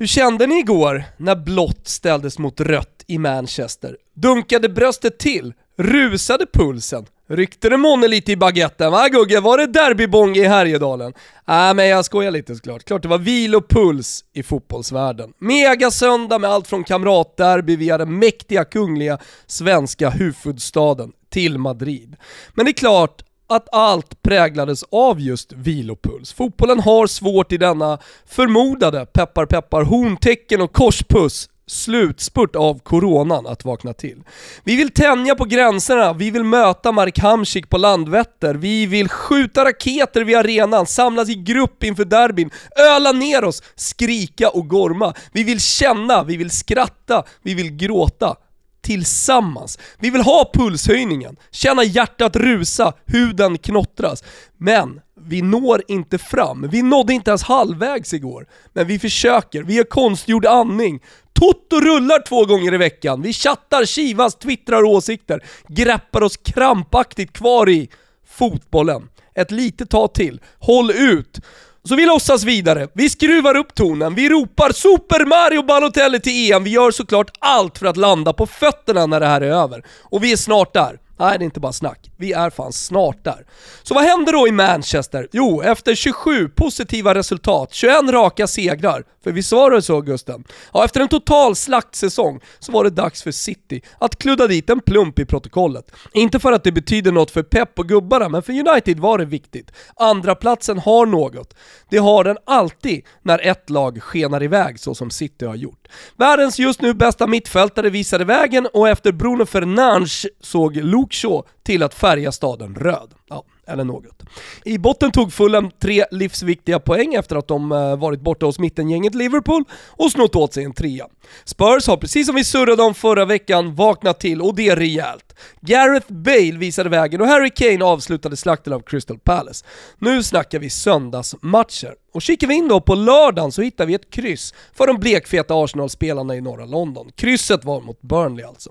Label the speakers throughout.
Speaker 1: Hur kände ni igår när blått ställdes mot rött i Manchester? Dunkade bröstet till? Rusade pulsen? Ryckte det månne lite i baguetten? Va Gugge, var det derbybong i Härjedalen? Nej äh, men jag skojar lite såklart. Klart det var vilopuls i fotbollsvärlden. Mega söndag med allt från kamratderby via den mäktiga kungliga svenska huvudstaden till Madrid. Men det är klart att allt präglades av just vilopuls. Fotbollen har svårt i denna förmodade, peppar peppar, horntecken och korspuss slutspurt av coronan att vakna till. Vi vill tänja på gränserna, vi vill möta Mark Hamsik på Landvetter, vi vill skjuta raketer vid arenan, samlas i grupp inför derbyn, öla ner oss, skrika och gorma. Vi vill känna, vi vill skratta, vi vill gråta tillsammans. Vi vill ha pulshöjningen, känna hjärtat rusa, huden knottras. Men vi når inte fram. Vi nådde inte ens halvvägs igår. Men vi försöker, vi har konstgjord andning. Toto rullar två gånger i veckan. Vi chattar, kivas, twittrar åsikter. Greppar oss krampaktigt kvar i fotbollen. Ett litet tag till. Håll ut! Så vi låtsas vidare, vi skruvar upp tonen, vi ropar Super Mario Balotelli till EM, vi gör såklart allt för att landa på fötterna när det här är över. Och vi är snart där. Nej, det är inte bara snack. Vi är fan snart där. Så vad händer då i Manchester? Jo, efter 27 positiva resultat, 21 raka segrar, för vi var det så Gusten? Ja, efter en total slaktsäsong så var det dags för City att kludda dit en plump i protokollet. Inte för att det betyder något för Pep och gubbarna, men för United var det viktigt. Andra platsen har något. Det har den alltid när ett lag skenar iväg så som City har gjort. Världens just nu bästa mittfältare visade vägen och efter Bruno Fernandes såg Luke Shaw till att färga staden röd. Ja, eller något. I botten tog Fulham tre livsviktiga poäng efter att de eh, varit borta hos mittengänget Liverpool och snott åt sig en trea. Spurs har precis som vi surrade om förra veckan vaknat till och det är rejält. Gareth Bale visade vägen och Harry Kane avslutade slakten av Crystal Palace. Nu snackar vi söndagsmatcher. Och kikar vi in då på lördagen så hittar vi ett kryss för de blekfeta Arsenal-spelarna i norra London. Krysset var mot Burnley alltså.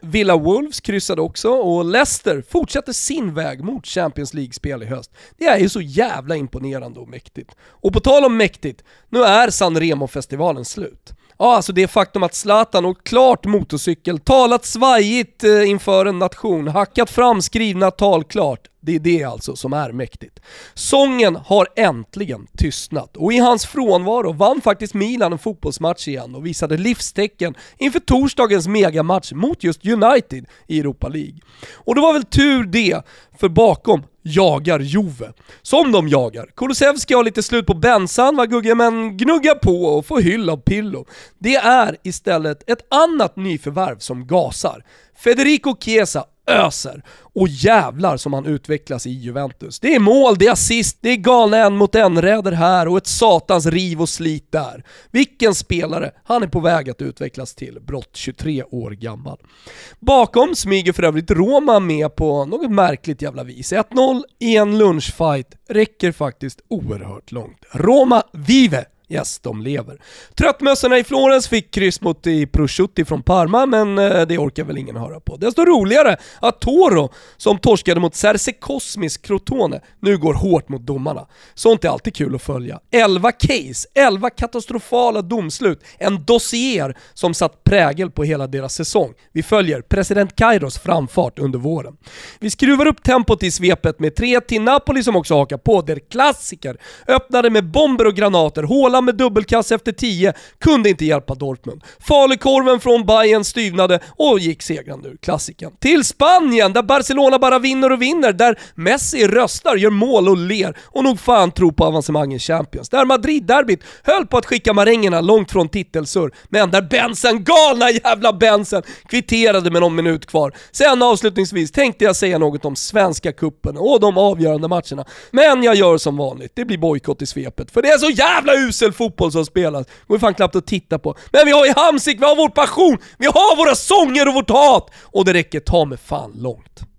Speaker 1: Villa Wolves kryssade också och Leicester fortsätter sin väg mot Champions League-spel i höst. Det är ju så jävla imponerande och mäktigt. Och på tal om mäktigt, nu är San Remo-festivalen slut. Ja, alltså det faktum att Zlatan åkt klart motorcykel, talat svajigt eh, inför en nation, hackat fram skrivna tal klart. Det är det alltså som är mäktigt. Sången har äntligen tystnat och i hans frånvaro vann faktiskt Milan en fotbollsmatch igen och visade livstecken inför torsdagens megamatch mot just United i Europa League. Och det var väl tur det, för bakom jagar Jove. Som de jagar. Kulusevski har lite slut på bensan va Gugge, men gnuggar på och får hyll av Pillo. Det är istället ett annat nyförvärv som gasar. Federico Chiesa öser. Och jävlar som han utvecklas i Juventus. Det är mål, det är assist, det är galna en mot en räder här och ett satans riv och slit där. Vilken spelare han är på väg att utvecklas till, brott 23 år gammal. Bakom smyger för övrigt Roma med på något märkligt jävla vis. 1-0 i en lunchfight räcker faktiskt oerhört långt. Roma vive! Yes, de lever. Tröttmössorna i Florens fick kryss mot i Prosciutti från Parma, men eh, det orkar väl ingen höra på. Desto roligare att Toro, som torskade mot Cerse Cosmis Crotone, nu går hårt mot domarna. Sånt är alltid kul att följa. 11 case, 11 katastrofala domslut, en dossier som satt prägel på hela deras säsong. Vi följer president Kairos framfart under våren. Vi skruvar upp tempot i svepet med 3 till Napoli som också hakar på, der klassiker öppnade med bomber och granater, håla med dubbelkass efter 10 kunde inte hjälpa Dortmund. Falukorven från Bayern styvnade och gick segrande ur klassiken. Till Spanien, där Barcelona bara vinner och vinner, där Messi röstar, gör mål och ler och nog fan tror på avancemang i Champions. Där Madrid-derbyt höll på att skicka marängerna långt från titelsurr, men där Bensen, galna jävla Bensen, kvitterade med någon minut kvar. Sen avslutningsvis tänkte jag säga något om Svenska kuppen och de avgörande matcherna, men jag gör som vanligt, det blir bojkott i svepet, för det är så jävla usel fotboll som spelas. Det går fan knappt att titta på. Men vi har ju Hamsik, vi har vår passion, vi har våra sånger och vårt hat! Och det räcker ta mig fan långt.